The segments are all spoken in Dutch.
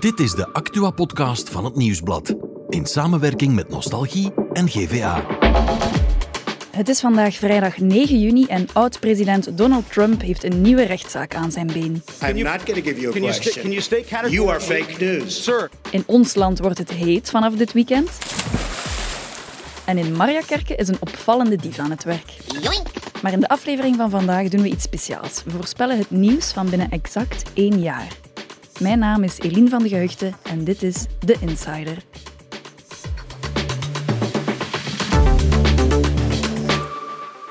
Dit is de Actua-podcast van het Nieuwsblad. In samenwerking met Nostalgie en GVA. Het is vandaag vrijdag 9 juni en oud-president Donald Trump heeft een nieuwe rechtszaak aan zijn been. I'm not going to give you a Can you, sta- question. can you stay categorically? You are fake news. Sir, In ons land wordt het heet vanaf dit weekend. En in Mariakerke is een opvallende dief aan het werk. Maar in de aflevering van vandaag doen we iets speciaals. We voorspellen het nieuws van binnen exact één jaar. Mijn naam is Eline van de Geheugde en dit is The Insider.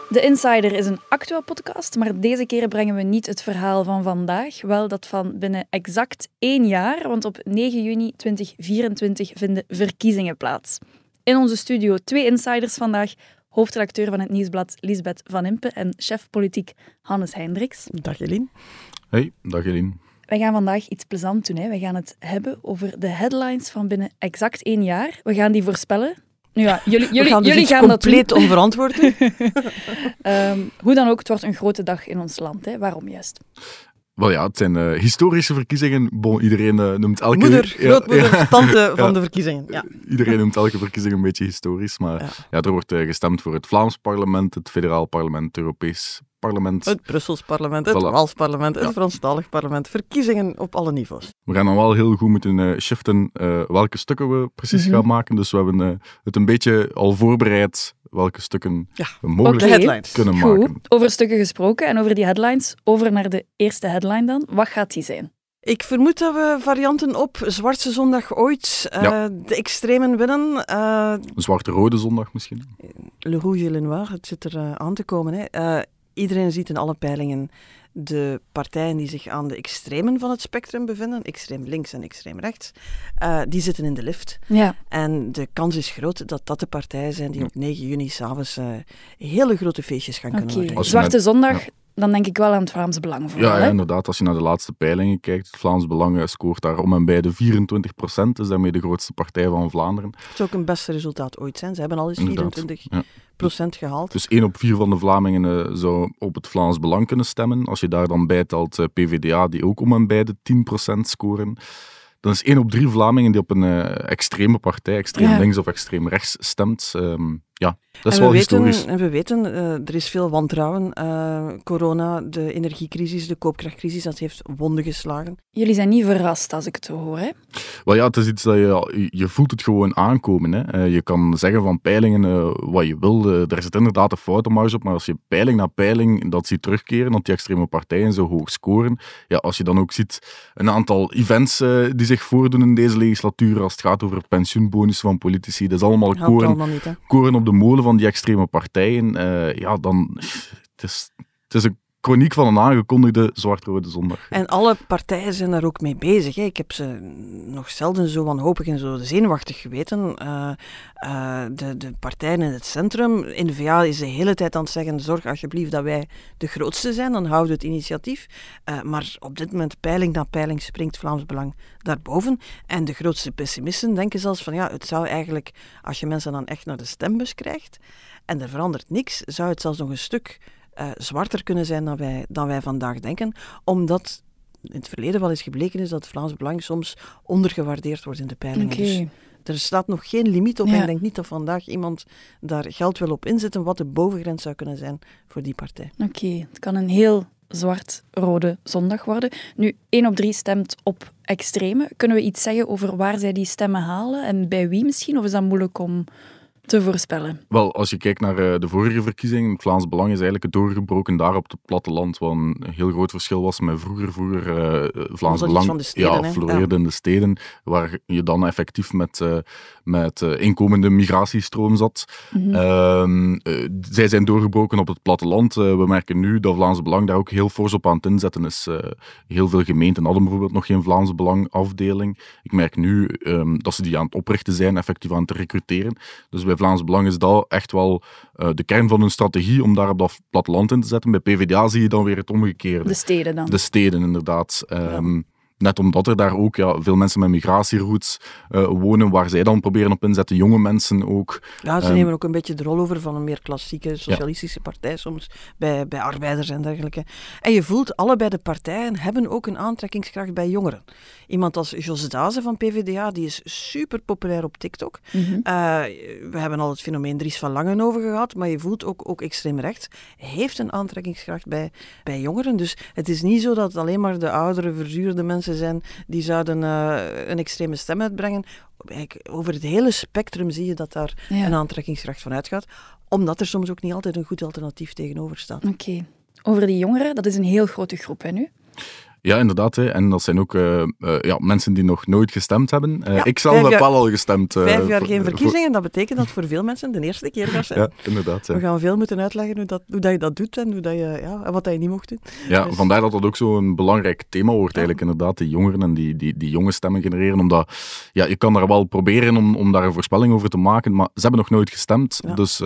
The Insider is een Actua-podcast, maar deze keer brengen we niet het verhaal van vandaag, wel dat van binnen exact één jaar, want op 9 juni 2024 vinden verkiezingen plaats. In onze studio twee insiders vandaag, hoofdredacteur van het Nieuwsblad Lisbeth Van Impe en chef politiek Hannes Hendricks. Dag Eline. Hey, dag Eline. Wij gaan vandaag iets plezant doen. Hè. We gaan het hebben over de headlines van binnen exact één jaar. We gaan die voorspellen. Nu ja, jullie, We jullie, gaan dus jullie gaan dat doen. compleet onverantwoord doen. Ehm, hoe dan ook, het wordt een grote dag in ons land. Hè. Waarom juist? Wel ja, het zijn eh, historische verkiezingen. Bon, iedereen eh, noemt elke... Moeder, ja, grootmoeder, ja, tante van Ja. de verkiezingen. Ja. iedereen noemt elke verkiezing een beetje historisch. Maar Ja. ja. er wordt eh, gestemd voor het Vlaams parlement, het federaal parlement, het Europees parlement. Het Brussels parlement, het Voilà. Waals parlement, het Ja. Franstalig parlement. Verkiezingen op alle niveaus. We gaan dan wel heel goed moeten eh, shiften eh, welke stukken we precies Mhm. gaan maken. Dus we hebben eh, het een beetje al voorbereid welke stukken Ja, we mogelijk kunnen Goed, maken. over stukken gesproken en over die headlines. Over naar de eerste headline dan. Wat gaat die zijn? Ik vermoed dat we varianten op Zwartse Zondag ooit, eh, Ja. de extremen winnen. eh, Een zwarte-rode zondag misschien. Le Rouge et le Noir, het zit er aan te komen. Hè. Iedereen ziet in alle peilingen de partijen die zich aan de extremen van het spectrum bevinden, extreem links en extreem rechts, eh, die zitten in de lift. Ja, En de kans is groot dat dat de partijen zijn die op 9 juni s'avonds eh hele grote feestjes gaan kunnen oké. organiseren. Als je Zwarte Zondag, dan denk ik wel aan het Vlaams Belang vooral. Ja, ja, inderdaad. Als je naar de laatste peilingen kijkt, het Vlaams Belang scoort daar om en bij de 24 procent. Is daarmee de grootste partij van Vlaanderen. Het zou ook een beste resultaat ooit zijn. Ze hebben al eens Inderdaad, 24 ja. procent gehaald. Dus één op vier van de Vlamingen eh, zou op het Vlaams Belang kunnen stemmen. Als je daar dan bijtelt eh, PvdA, die ook om en bij de 10 procent scoren. Dan is één op drie Vlamingen die op een eh, extreme partij, extreem Ja. links of extreem rechts, stemt. Ehm, ja, dat is en we wel weten, historisch. En we weten, eh, er is veel wantrouwen. Eh, corona, de energiecrisis, de koopkrachtcrisis, dat heeft wonden geslagen. Jullie zijn niet verrast als ik het zo hoor. Hè? Wel ja, het is iets dat je, je- voelt het gewoon aankomen. Hè. Eh, je kan zeggen van peilingen eh, wat je wil. Eh, er zit inderdaad een foutenmarge op, maar als je peiling na peiling dat ziet terugkeren, dat die extreme partijen zo hoog scoren, ja, als je dan ook ziet een aantal events eh, die zich voordoen in deze legislatuur, als het gaat over pensioenbonussen van politici, dat is allemaal koren, allemaal niet, hè. koren op de molen van die extreme partijen. Eh, ja, dan... Het is, het is een chroniek van een aangekondigde zwart-rode zondag. En alle partijen zijn daar ook mee bezig. Hè. Ik heb ze nog zelden zo wanhopig en zo zenuwachtig geweten. Eh, eh, de, de partijen in het centrum, in de VA is de hele tijd aan het zeggen, zorg alsjeblieft dat wij de grootste zijn, dan houden we het initiatief. Eh, maar op dit moment, peiling na peiling, springt Vlaams Belang daarboven. En de grootste pessimisten denken zelfs van, ja, het zou eigenlijk, als je mensen dan echt naar de stembus krijgt, en er verandert niks, zou het zelfs nog een stuk eh, zwarter kunnen zijn dan wij, dan wij vandaag denken, omdat in het verleden wel eens gebleken is dat het Vlaams Belang soms ondergewaardeerd wordt in de peilingen. Oké. Dus er staat nog geen limiet op Ja. en ik denk niet dat vandaag iemand daar geld wil op inzetten wat de bovengrens zou kunnen zijn voor die partij. Oké, het kan een heel zwart-rode zondag worden. Nu, één op drie stemt op extreme. Kunnen we iets zeggen over waar zij die stemmen halen en bij wie misschien? Of is dat moeilijk om te voorspellen? Wel, als je kijkt naar eh, de vorige verkiezingen, het Vlaams Belang is eigenlijk doorgebroken daar op het platteland, wat een heel groot verschil was met vroeger. Vroeger eh, Vlaams Belang steden, ja, floreerde in de steden, waar je dan effectief met, met inkomende migratiestroom zat. Mhm. Ehm, eh, zij zijn doorgebroken op het platteland. We merken nu dat Vlaams Belang daar ook heel fors op aan het inzetten is. Heel veel gemeenten hadden bijvoorbeeld nog geen Vlaams Belang afdeling. Ik merk nu ehm, dat ze die aan het oprichten zijn, effectief aan het recruteren. Dus bij Vlaams Belang is dat echt wel eh, de kern van hun strategie om daar op dat platteland in te zetten. Bij PvdA zie je dan weer het omgekeerde. De steden dan. De steden, inderdaad. Ehm, Net omdat er daar ook ja, veel mensen met migratieroutes uh, wonen, waar zij dan proberen op inzetten, jonge mensen ook. Ja, ze nemen ook een beetje de rol over van een meer klassieke socialistische partij soms, bij, bij arbeiders en dergelijke. En je voelt, allebei de partijen hebben ook een aantrekkingskracht bij jongeren. Iemand als Jos Dazen van PvdA, die is super populair op TikTok. Mhm. Uh, we hebben al het fenomeen Dries van Langenhoven gehad, maar je voelt ook, ook extreem rechts heeft een aantrekkingskracht bij, bij jongeren. Dus het is niet zo dat alleen maar de oudere, verzuurde mensen zijn die zouden uh, een extreme stem uitbrengen. Over het hele spectrum zie je dat daar Ja. een aantrekkingskracht van uitgaat, omdat er soms ook niet altijd een goed alternatief tegenover staat. Oké. Over die jongeren, dat is een heel grote groep hè, nu. Ja, inderdaad. Hè. En dat zijn ook eh, eh, ja, mensen die nog nooit gestemd hebben. Eh, Ja, ik zelf heb al gestemd. Vijf jaar voor- geen verkiezingen, dat betekent dat voor veel mensen de eerste keer gaat zijn. ja, inderdaad. We Ja. gaan veel moeten uitleggen hoe, dat, hoe dat je dat doet en, hoe dat je, ja, wat dat je niet mocht doen. Ja, Dus- vandaar dat dat ook zo'n belangrijk thema wordt, eigenlijk inderdaad, die jongeren en die, die, die jonge stemmen genereren. Omdat, ja, je kan daar wel proberen om, om daar een voorspelling over te maken, maar ze hebben nog nooit gestemd. Dus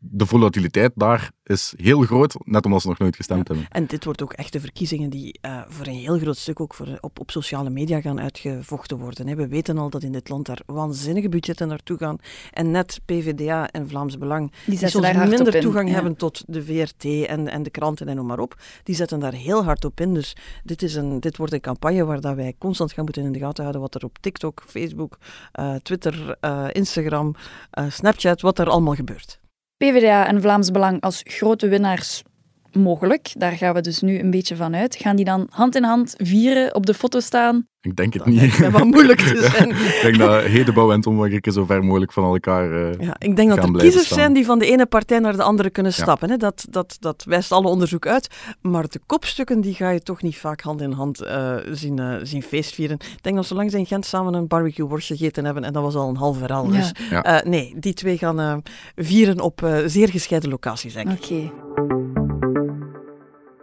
de volatiliteit daar is heel groot, net omdat ze nog nooit gestemd hebben. En dit wordt ook echt de verkiezingen die eh, voor een heel groot stuk ook voor, op, op sociale media gaan uitgevochten worden. Hè. We weten al dat in dit land daar waanzinnige budgetten naartoe gaan. En net PvdA en Vlaams Belang, Die die soms minder op in. toegang Ja. hebben tot de VRT en, en de kranten en noem maar op, die zetten daar heel hard op in. Dus dit, is een, dit wordt een campagne waar dat wij constant gaan moeten in de gaten houden wat er op TikTok, Facebook, eh, Twitter, eh, Instagram, eh, Snapchat, wat er allemaal gebeurt. PvdA en Vlaams Belang als grote winnaars mogelijk. Daar gaan we dus nu een beetje van uit. Gaan die dan hand in hand vieren, op de foto staan? Ik denk het Dat niet. mij wat moeilijk te zijn. ik denk dat Hedebouw en Tom Grieken zo ver mogelijk van elkaar... eh, Ja, ik denk dat er kiezers staan. zijn die van de ene partij naar de andere kunnen Ja. stappen. Hè. Dat, dat, dat wijst alle onderzoek uit. Maar de kopstukken die ga je toch niet vaak hand in hand eh, zien, eh, zien feestvieren. Ik denk dat zolang ze in Gent samen een barbecue worstje gegeten hebben, en dat was al een half verhaal. Ja. Dus Ja. eh, nee, die twee gaan eh, vieren op eh, zeer gescheiden locaties, denk ik. Oké.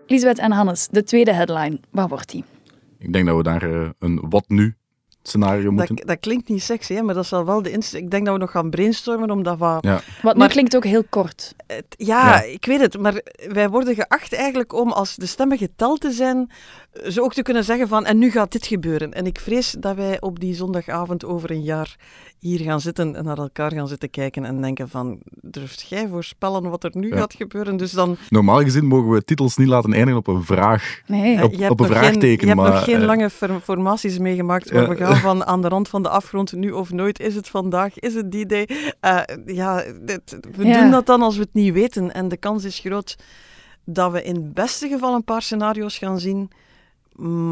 Lisbeth en Hannes, de tweede headline. Wat wordt die? Ik denk dat we daar eh, een wat nu scenario moeten... Dat, dat klinkt niet sexy, hè, maar dat is wel wel de inst- Ik denk dat we nog gaan brainstormen om dat wat Ja. Wat nu Maar- klinkt ook heel kort. Het- ja, Ja. ik weet het, maar wij worden geacht eigenlijk om als de stemmen geteld te zijn, zo ook te kunnen zeggen van en nu gaat dit gebeuren. En ik vrees dat wij op die zondagavond over een jaar hier gaan zitten en naar elkaar gaan zitten kijken en denken van, durft jij voorspellen wat er nu Ja. gaat gebeuren? Dus dan, Normaal gezien mogen we titels niet laten eindigen op een vraag. Nee. Op- je hebt op een nog geen, vraagteken, je hebt maar, nog geen eh, lange for- formaties meegemaakt waar Ja. we gaan van aan de rand van de afgrond, nu of nooit, is het vandaag, is het die day? Eh, ja, dit- we Ja. doen dat dan als we het niet weten en de kans is groot dat we in het beste geval een paar scenario's gaan zien,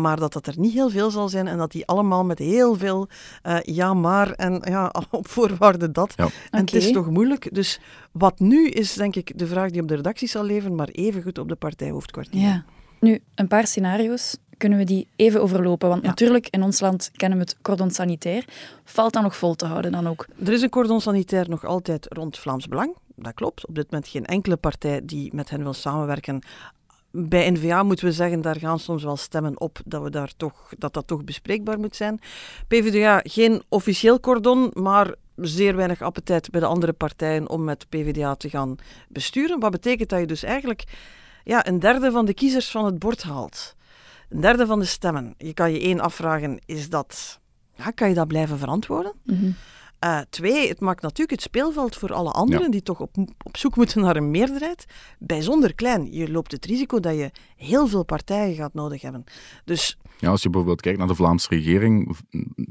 maar dat dat er niet heel veel zal zijn en dat die allemaal met heel veel eh, ja maar en ja, op voorwaarde dat. Ja. En het is toch moeilijk. Dus wat nu is denk ik de vraag die op de redactie zal leven, maar evengoed op de partijhoofdkwartier. Ja. Nu, een paar scenario's. Kunnen we die even overlopen? Want Ja. natuurlijk, in ons land kennen we het cordon sanitair. Valt dat nog vol te houden dan ook? Er is een cordon sanitair nog altijd rond Vlaams Belang. Dat klopt. Op dit moment geen enkele partij die met hen wil samenwerken. Bij N-VA moeten we zeggen, daar gaan soms wel stemmen op dat, we daar toch, dat dat toch bespreekbaar moet zijn. PvdA, geen officieel cordon, maar zeer weinig appetijt bij de andere partijen om met PvdA te gaan besturen. Wat betekent dat je dus eigenlijk ja, een derde van de kiezers van het bord haalt. Een derde van de stemmen. Je kan je één afvragen, is dat, ja, kan je dat blijven verantwoorden? Mhm. Eh, twee, het maakt natuurlijk het speelveld voor alle anderen Ja. die toch op, op zoek moeten naar een meerderheid bijzonder klein. Je loopt het risico dat je heel veel partijen gaat nodig hebben. Dus Ja, als je bijvoorbeeld kijkt naar de Vlaamse regering,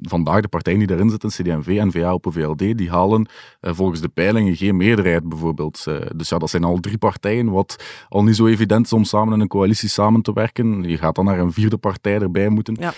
vandaag de partijen die daarin zitten, CD&V, N-VA, Open VLD, die halen eh, volgens de peilingen geen meerderheid bijvoorbeeld. Eh, dus ja, dat zijn al drie partijen, wat al niet zo evident is om samen in een coalitie samen te werken. Je gaat dan naar een vierde partij erbij moeten. ja,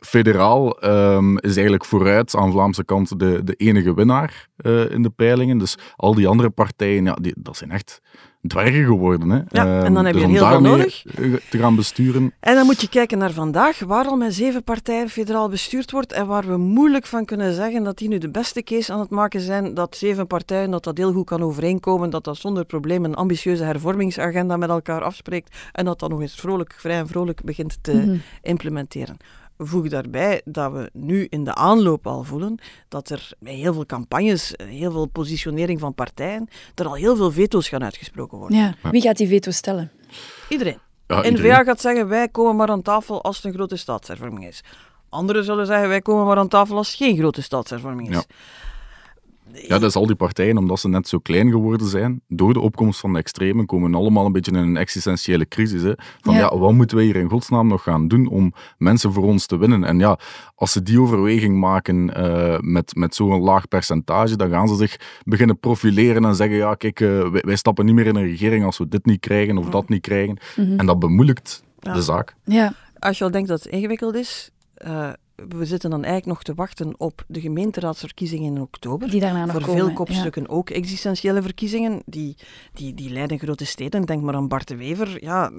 federaal ehm, is eigenlijk vooruit aan Vlaamse kant de, de enige winnaar eh, in de peilingen. Dus al die andere partijen, ja, die, dat zijn echt dwergen geworden. Hè. Ja, en Ehm, dan heb je dus er heel veel nodig. eh, te gaan besturen. En dan moet je kijken naar vandaag, waar al met zeven partijen federaal bestuurd wordt en waar we moeilijk van kunnen zeggen dat die nu de beste case aan het maken zijn, dat zeven partijen, dat dat heel goed kan overeenkomen, dat dat zonder probleem een ambitieuze hervormingsagenda met elkaar afspreekt en dat dat nog eens vrolijk, vrij en vrolijk begint te Mhm. implementeren. Voeg daarbij dat we nu in de aanloop al voelen dat er bij heel veel campagnes, eh, heel veel positionering van partijen, er al heel veel veto's gaan uitgesproken worden. Ja. Wie gaat die veto stellen? Iedereen. Ja, N-VA gaat zeggen, wij komen maar aan tafel als het een grote staatshervorming is. Anderen zullen zeggen, wij komen maar aan tafel als het geen grote staatshervorming is. Ja. Ja, dat is al die partijen, omdat ze net zo klein geworden zijn, door de opkomst van de extremen, komen allemaal een beetje in een existentiële crisis. Hè? Van Ja. ja. wat moeten wij hier in godsnaam nog gaan doen om mensen voor ons te winnen? En ja, als ze die overweging maken eh, met, met zo'n laag percentage, dan gaan ze zich beginnen profileren en zeggen, ja, kijk, eh, wij, wij stappen niet meer in een regering als we dit niet krijgen of dat niet krijgen. En dat bemoeilijkt Ja. de zaak. Ja, Als je al denkt dat het ingewikkeld is, eh, we zitten dan eigenlijk nog te wachten op de gemeenteraadsverkiezingen in oktober. die daarna nog Voor komen. veel ja. kopstukken ook existentiële verkiezingen. Die, die, die leiden grote steden. Denk maar aan Bart de Wever. Ja,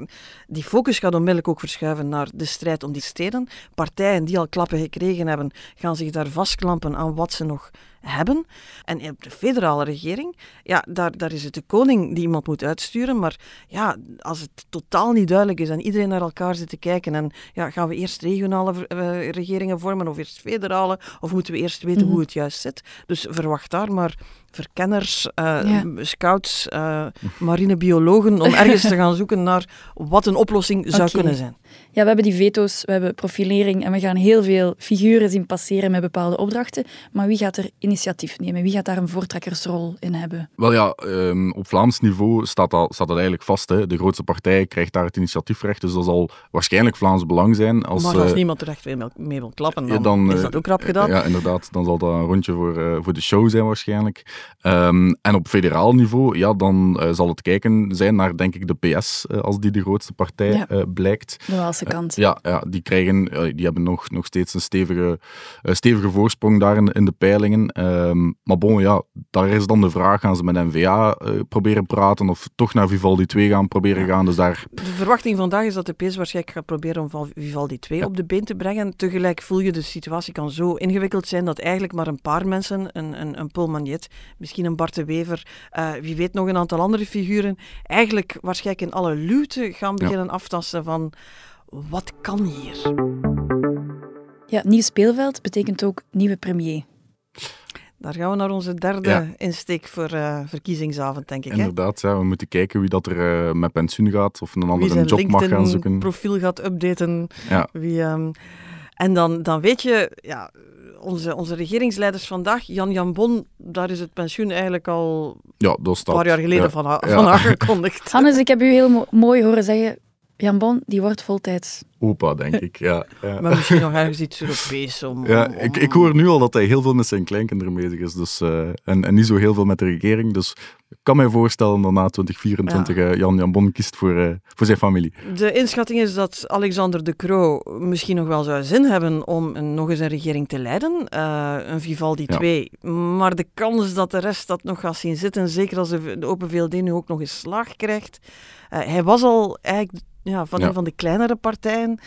die focus gaat onmiddellijk ook verschuiven naar de strijd om die steden. Partijen die al klappen gekregen hebben, gaan zich daar vastklampen aan wat ze nog hebben. En op de federale regering, ja, daar, daar is het de koning die iemand moet uitsturen. Maar ja, als het totaal niet duidelijk is en iedereen naar elkaar zit te kijken en ja, gaan we eerst regionale eh, regeringen vormen of eerst federale, of moeten we eerst weten Mhm. hoe het juist zit? Dus verwacht daar maar verkenners, eh, Ja. scouts, eh, marinebiologen om ergens te gaan zoeken naar wat een oplossing zou kunnen zijn. Ja, we hebben die veto's, we hebben profilering en we gaan heel veel figuren zien passeren met bepaalde opdrachten. Maar wie gaat er initiatief nemen? Wie gaat daar een voortrekkersrol in hebben? Wel ja, ehm, op Vlaams niveau staat dat, staat dat eigenlijk vast. Hè. De grootste partij krijgt daar het initiatiefrecht, dus dat zal waarschijnlijk Vlaams Belang zijn. Als, maar als eh, niemand er echt mee, mee wil klappen, Ja, dan, dan, is eh, dat ook rap gedaan. Ja, inderdaad. Dan zal dat een rondje voor, eh, voor de show zijn waarschijnlijk. Ehm, en op federaal niveau, ja, dan zal het kijken zijn naar, denk ik, de PS, als die de grootste partij Ja. eh, blijkt. De Waalse kant. Ja, ja, die krijgen, die hebben nog, nog steeds een stevige, stevige voorsprong daar in, in de peilingen. Ehm, maar bon, ja, daar is dan de vraag, gaan ze met NVA eh, proberen praten of toch naar Vivaldi 2 gaan proberen gaan? Dus daar, De verwachting vandaag is dat de PS waarschijnlijk gaat proberen om Val- Vivaldi 2 op de been te brengen. Tegelijk voel je de situatie kan zo ingewikkeld zijn dat eigenlijk maar een paar mensen, een, een, een Paul Magnet, misschien een Bart de Wever, eh, wie weet nog een aantal andere figuren, eigenlijk waarschijnlijk in alle luwte gaan beginnen aftasten van wat kan hier? Ja, nieuw speelveld betekent ook nieuwe premier. Daar gaan we naar onze derde Ja. insteek voor eh, verkiezingsavond, denk ik. Hè? inderdaad, ja, we moeten kijken wie dat er eh, met pensioen gaat of een Wie andere job mag gaan zoeken. LinkedIn-profiel gaat updaten. Ja. Wie, ehm, en dan, dan weet je, ja, onze, onze regeringsleiders vandaag, Jan Jan Bon, daar is het pensioen eigenlijk al Ja, dat een staat. paar jaar geleden ja. van, van aangekondigd. Hannes, ik heb u heel mo- mooi horen zeggen, Jan Bon, die wordt voltijds. Opa, denk ik. Ja, ja. Maar misschien nog ergens iets Europees. Om, Ja, om- ik, ik hoor nu al dat hij heel veel met zijn kleinkinderen bezig is. Dus, eh, en, en niet zo heel veel met de regering. Dus ik kan mij voorstellen dat na 2024 eh, Jan Jan Bon kiest voor, eh, voor zijn familie. De inschatting is dat Alexander De Croo misschien nog wel zou zin hebben om een- nog eens een regering te leiden. eh, een Vivaldi Ja. 2. Maar de kans dat de rest dat nog gaat zien zitten, zeker als de, de Open VLD nu ook nog eens slaag krijgt. eh, hij was al eigenlijk ja, van Ja. een van de kleinere partijen.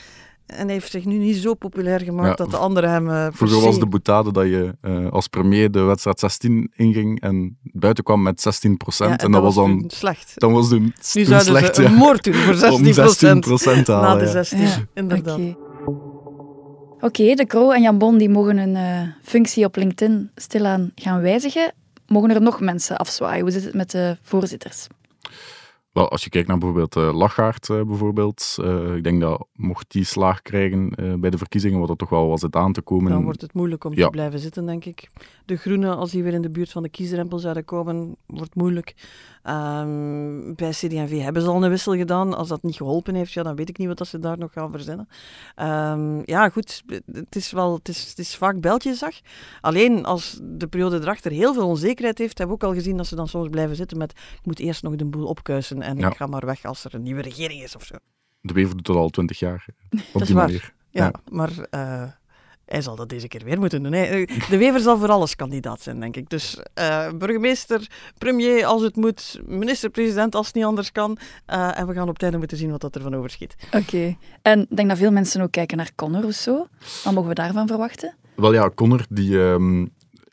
En hij heeft zich nu niet zo populair gemaakt Ja, dat de anderen hem. per Vroeger was de boutade dat je eh, als premier de wedstrijd 16 inging en buiten kwam met 16 Ja, en, dat was dan, toen slecht. dan was toen, Nu zouden slecht, ze ja. een moord doen voor 16 Om 16 procent te Na halen. de ja. 16, Ja, inderdaad. Oké, Oké, de Croo en Jan Bon die mogen hun eh, functie op LinkedIn stilaan gaan wijzigen. Mogen er nog mensen afzwaaien? Hoe zit het met de voorzitters? Wel, als je kijkt naar bijvoorbeeld eh Lachaert, eh, bijvoorbeeld, eh, ik denk dat mocht die slaag krijgen bij de verkiezingen, wat er toch wel was het aan te komen. Dan wordt het moeilijk om Ja. te blijven zitten, denk ik. De Groenen, als die weer in de buurt van de kiesdrempel zouden komen, wordt moeilijk. Ehm, bij CD&V hebben ze al een wissel gedaan. Als dat niet geholpen heeft, ja, dan weet ik niet wat dat ze daar nog gaan verzinnen. Ehm, ja, goed, het is, wel, het, is, het is vaak beltjeszag. Alleen als de periode erachter heel veel onzekerheid heeft, hebben we ook al gezien dat ze dan soms blijven zitten met ik moet eerst nog de boel opkuisen en Ja. ik ga maar weg als er een nieuwe regering is of zo. De Wever doet dat al 20 jaar. Op is die waar. manier. Ja, Ja. maar eh, hij zal dat deze keer weer moeten doen. hè. De Wever zal voor alles kandidaat zijn, denk ik. Dus eh, burgemeester, premier als het moet, minister-president als het niet anders kan. Eh, en we gaan op het einde moeten zien wat dat er van overschiet. Oké. En ik denk dat veel mensen ook kijken naar Conor Rousseau. Wat mogen we daarvan verwachten? Wel ja, Connor die, ehm,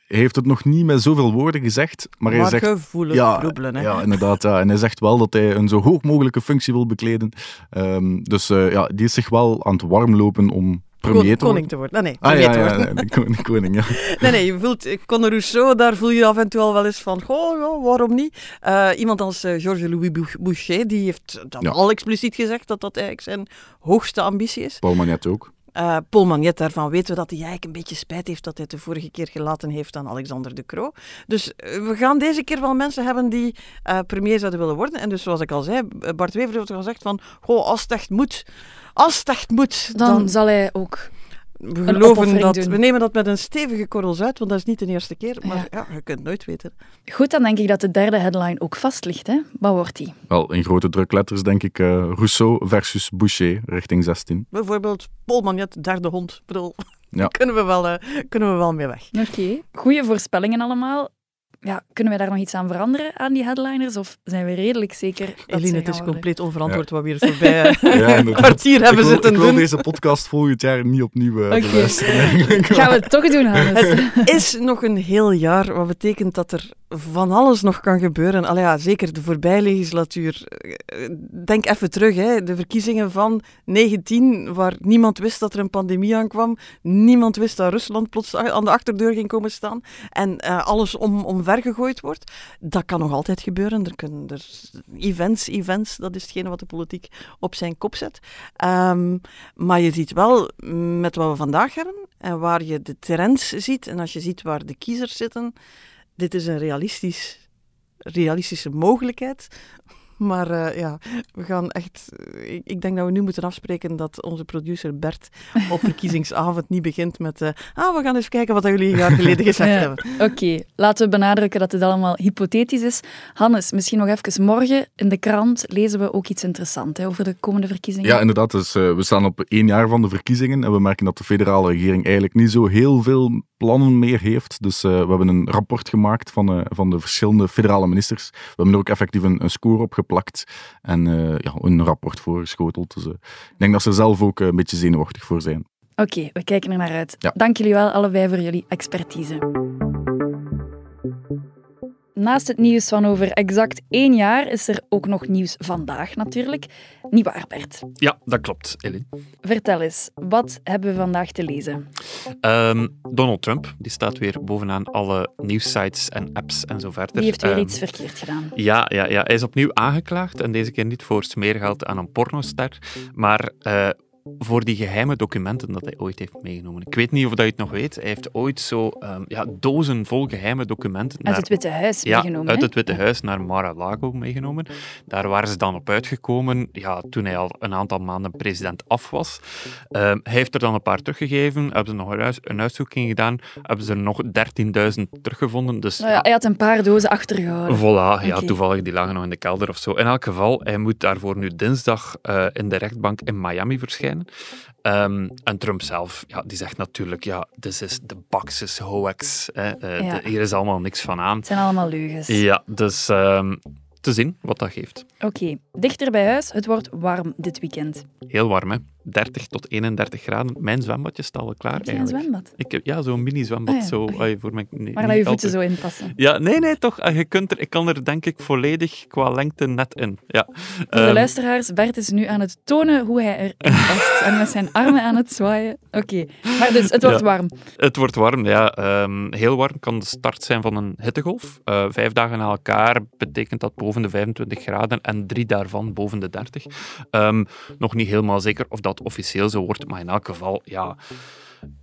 heeft het nog niet met zoveel woorden gezegd, maar hij zegt... gevoelig Ja, roebelen, hè. ja, inderdaad. Ja. En hij zegt wel dat hij een zo hoog mogelijke functie wil bekleden. Ehm, dus eh, ja, die is zich wel aan het warmlopen om premier te koning worden. te worden. Nee, nee, Ah premier ja, te ja, worden. nee, koning, ja. Nee, nee, je voelt, eh, Conor Rousseau, daar voel je af en toe al wel eens van, goh, waarom niet? Eh, iemand als eh, Georges-Louis Bou- Boucher, die heeft dan Ja. al expliciet gezegd dat dat eigenlijk zijn hoogste ambitie is. Paul Magnet ook. Eh, Paul Magnet, daarvan weten we dat hij eigenlijk een beetje spijt heeft dat hij het de vorige keer gelaten heeft aan Alexander de Croo. Dus eh, we gaan deze keer wel mensen hebben die eh, premier zouden willen worden. En dus zoals ik al zei, Bart Wever heeft al gezegd van, goh, als het echt moet, als het echt moet, Dan, dan zal hij ook. We Een geloven dat, doen. we nemen dat met een stevige korrels uit, want dat is niet de eerste keer. Maar Ja. ja, je kunt nooit weten. Goed, dan denk ik dat de derde headline ook vast ligt. Hè? Wat wordt die? Wel, in grote drukletters denk ik eh, Rousseau versus Boucher, richting 16. Bijvoorbeeld Paul Magnet, derde hond. Ik bedoel, Ja. kunnen, we wel, eh, kunnen we wel mee weg. Oké. Goeie voorspellingen allemaal. Ja, kunnen wij daar nog iets aan veranderen aan die headliners? Of zijn we redelijk zeker dat Eline, het is worden? compleet onverantwoord wat we hier voorbij eh, Ja, een kwartier hebben ik wil, zitten ik wil doen. deze podcast volgend jaar niet opnieuw eigenlijk. Gaan we het toch doen, Hannes? Het is nog een heel jaar, wat betekent dat er van alles nog kan gebeuren. Allee, ja, zeker de voorbije legislatuur. Eh, Denk even terug, hè. de verkiezingen van 19, waar niemand wist dat er een pandemie aankwam. Niemand wist dat Rusland plots aan de achterdeur ging komen staan. En eh, alles om, omvergegooid wordt. Dat kan nog altijd gebeuren. Er kunnen er events, events, dat is hetgene wat de politiek op zijn kop zet. Ehm, maar je ziet wel, mm, met wat we vandaag hebben, en waar je de trends ziet, en als je ziet waar de kiezers zitten, dit is een realistisch, realistische mogelijkheid. Maar eh, ja, we gaan echt. Ik, ik denk dat we nu moeten afspreken dat onze producer Bert op verkiezingsavond niet begint met. eh, ah, we gaan eens kijken wat jullie een jaar geleden gezegd Ja. hebben. Oké, laten we benadrukken dat het allemaal hypothetisch is. Hannes, misschien nog even morgen in de krant lezen we ook iets interessants hè, over de komende verkiezingen. Ja, inderdaad. Dus, eh, we staan op één jaar van de verkiezingen en we merken dat de federale regering eigenlijk niet zo heel veel plannen meer heeft. Dus eh, we hebben een rapport gemaakt van, eh, van de verschillende federale ministers. We hebben er ook effectief een, een score op geplakt en eh, ja, een rapport voorgeschoteld. Dus eh, ik denk dat ze zelf ook eh, een beetje zenuwachtig voor zijn. Oké, we kijken er naar uit. Ja. Dank jullie wel allebei voor jullie expertise. Naast het nieuws van over exact één jaar is er ook nog nieuws vandaag natuurlijk. Niet waar, Bert? Ja, dat klopt, Elin. Vertel eens, wat hebben we vandaag te lezen? Ehm, Donald Trump die staat weer bovenaan alle nieuwssites en apps en zo verder. Die heeft weer Ehm, iets verkeerd gedaan. Ja, ja, ja, hij is opnieuw aangeklaagd en deze keer niet voor smeergeld aan een pornoster, maar eh, voor die geheime documenten dat hij ooit heeft meegenomen. Ik weet niet of dat je het nog weet. Hij heeft ooit zo ehm, ja, dozen vol geheime documenten Uit naar- het Witte Huis ja, meegenomen. uit het Witte Huis naar Mar-a-Lago meegenomen. Daar waren ze dan op uitgekomen ja, toen hij al een aantal maanden president af was. Ehm, hij heeft er dan een paar teruggegeven, hebben ze nog een, huis- een uitzoeking gedaan, hebben ze er nog 13.000 teruggevonden. Dus Nou ja, hij had een paar dozen achtergehouden. Voilà, ja, toevallig, die lagen nog in de kelder of zo. In elk geval, hij moet daarvoor nu dinsdag eh, in de rechtbank in Miami verschijnen. Ehm, en Trump zelf, ja, die zegt natuurlijk, ja, dit is de Baxis hoax. Hè. Eh, Ja. de- hier is allemaal niks van aan. Het zijn allemaal leugens. Ja, dus ehm, te zien wat dat geeft. Oké, dichter bij huis. Het wordt warm dit weekend. Heel warm, hè. 30 tot 31 graden. Mijn zwembadje staat al klaar, Heb je een zwembad? Ik heb, ja, zo'n mini-zwembad. Ah ja, zo, voor mijn, nee, Waar je voeten te- zo in passen. Ja, nee, nee, toch. Ah, Je kunt er, ik kan er denk ik volledig qua lengte net in. Ja. Voor de Ehm, luisteraars, Bert is nu aan het tonen hoe hij erin past. en met zijn armen aan het zwaaien. Oké, maar dus, het wordt Ja. warm. Het wordt warm, ja. Ehm, heel warm kan de start zijn van een hittegolf. Eh, vijf dagen na elkaar betekent dat boven de 25 graden en drie daarvan boven de 30. Ehm, nog niet helemaal zeker of dat officieel zo wordt, maar in elk geval, ja,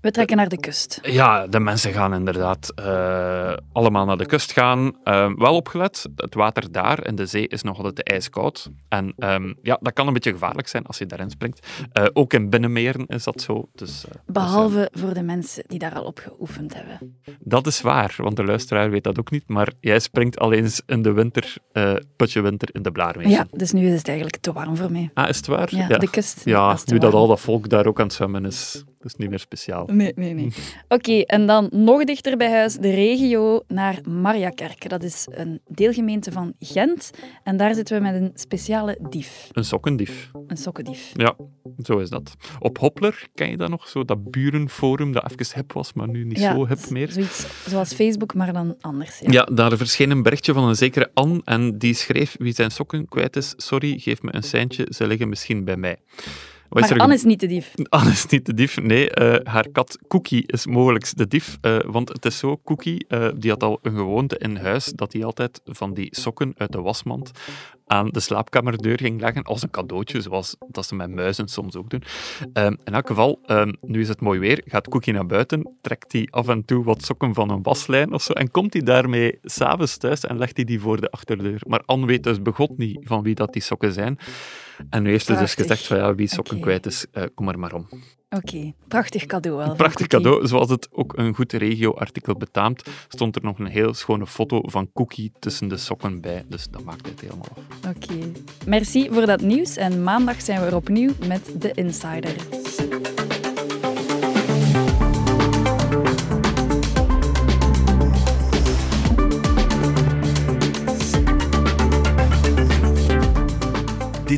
We trekken naar de kust. ja de mensen gaan inderdaad eh, allemaal naar de kust gaan. Ehm, wel opgelet, het water daar in de zee is nog altijd ijskoud. En ehm, ja, dat kan een beetje gevaarlijk zijn als je daarin springt. Eh, ook in binnenmeren is dat zo. Dus, eh, dus, eh, Behalve voor de mensen die daar al op geoefend hebben. Dat is waar, want de luisteraar weet dat ook niet. Maar jij springt al eens in de winter, eh putje winter, in de blaarmeer. Ja, dus nu is het eigenlijk te warm voor mij. Ah, is het waar? Ja, de kust Ja, nu dat al dat volk daar ook aan het zwemmen is, dat is niet meer speciaal. Nee, nee, nee. Oké, en dan nog dichter bij huis, de regio naar Mariakerke. Dat is een deelgemeente van Gent. En daar zitten we met een speciale dief, Een sokkendief. een sokkendief. Ja, zo is dat. Op Hoppler, ken je dat nog? Zo dat burenforum dat even hip was, maar nu niet zo hip meer. Zoiets zoals Facebook, maar dan anders. Ja. Ja, daar verscheen een berichtje van een zekere Anne en die schreef wie zijn sokken kwijt is, sorry, geef me een seintje, ze liggen misschien bij mij. Wat is Maar er Anne is niet de dief. Anne is niet de dief. Nee, eh, haar kat Cookie is mogelijk de dief. eh, want het is zo, Cookie eh, die had al een gewoonte in huis dat hij altijd van die sokken uit de wasmand aan de slaapkamerdeur ging leggen als een cadeautje, zoals dat ze met muizen soms ook doen. Ehm, in elk geval, ehm, nu is het mooi weer, gaat Cookie naar buiten, trekt hij af en toe wat sokken van een waslijn of zo en komt hij daarmee s'avonds thuis en legt hij die voor de achterdeur. Maar Anne weet dus begot niet van wie dat die sokken zijn. En nu heeft ze dus gezegd van ja, wie sokken kwijt is, eh, kom er maar om. Oké, prachtig cadeau wel. Prachtig cadeau, zoals het ook een goed regio-artikel betaamt, stond er nog een heel schone foto van Cookie tussen de sokken bij. Dus dat maakt het helemaal af. Oké. Merci voor dat nieuws en maandag zijn we er opnieuw met de Insider.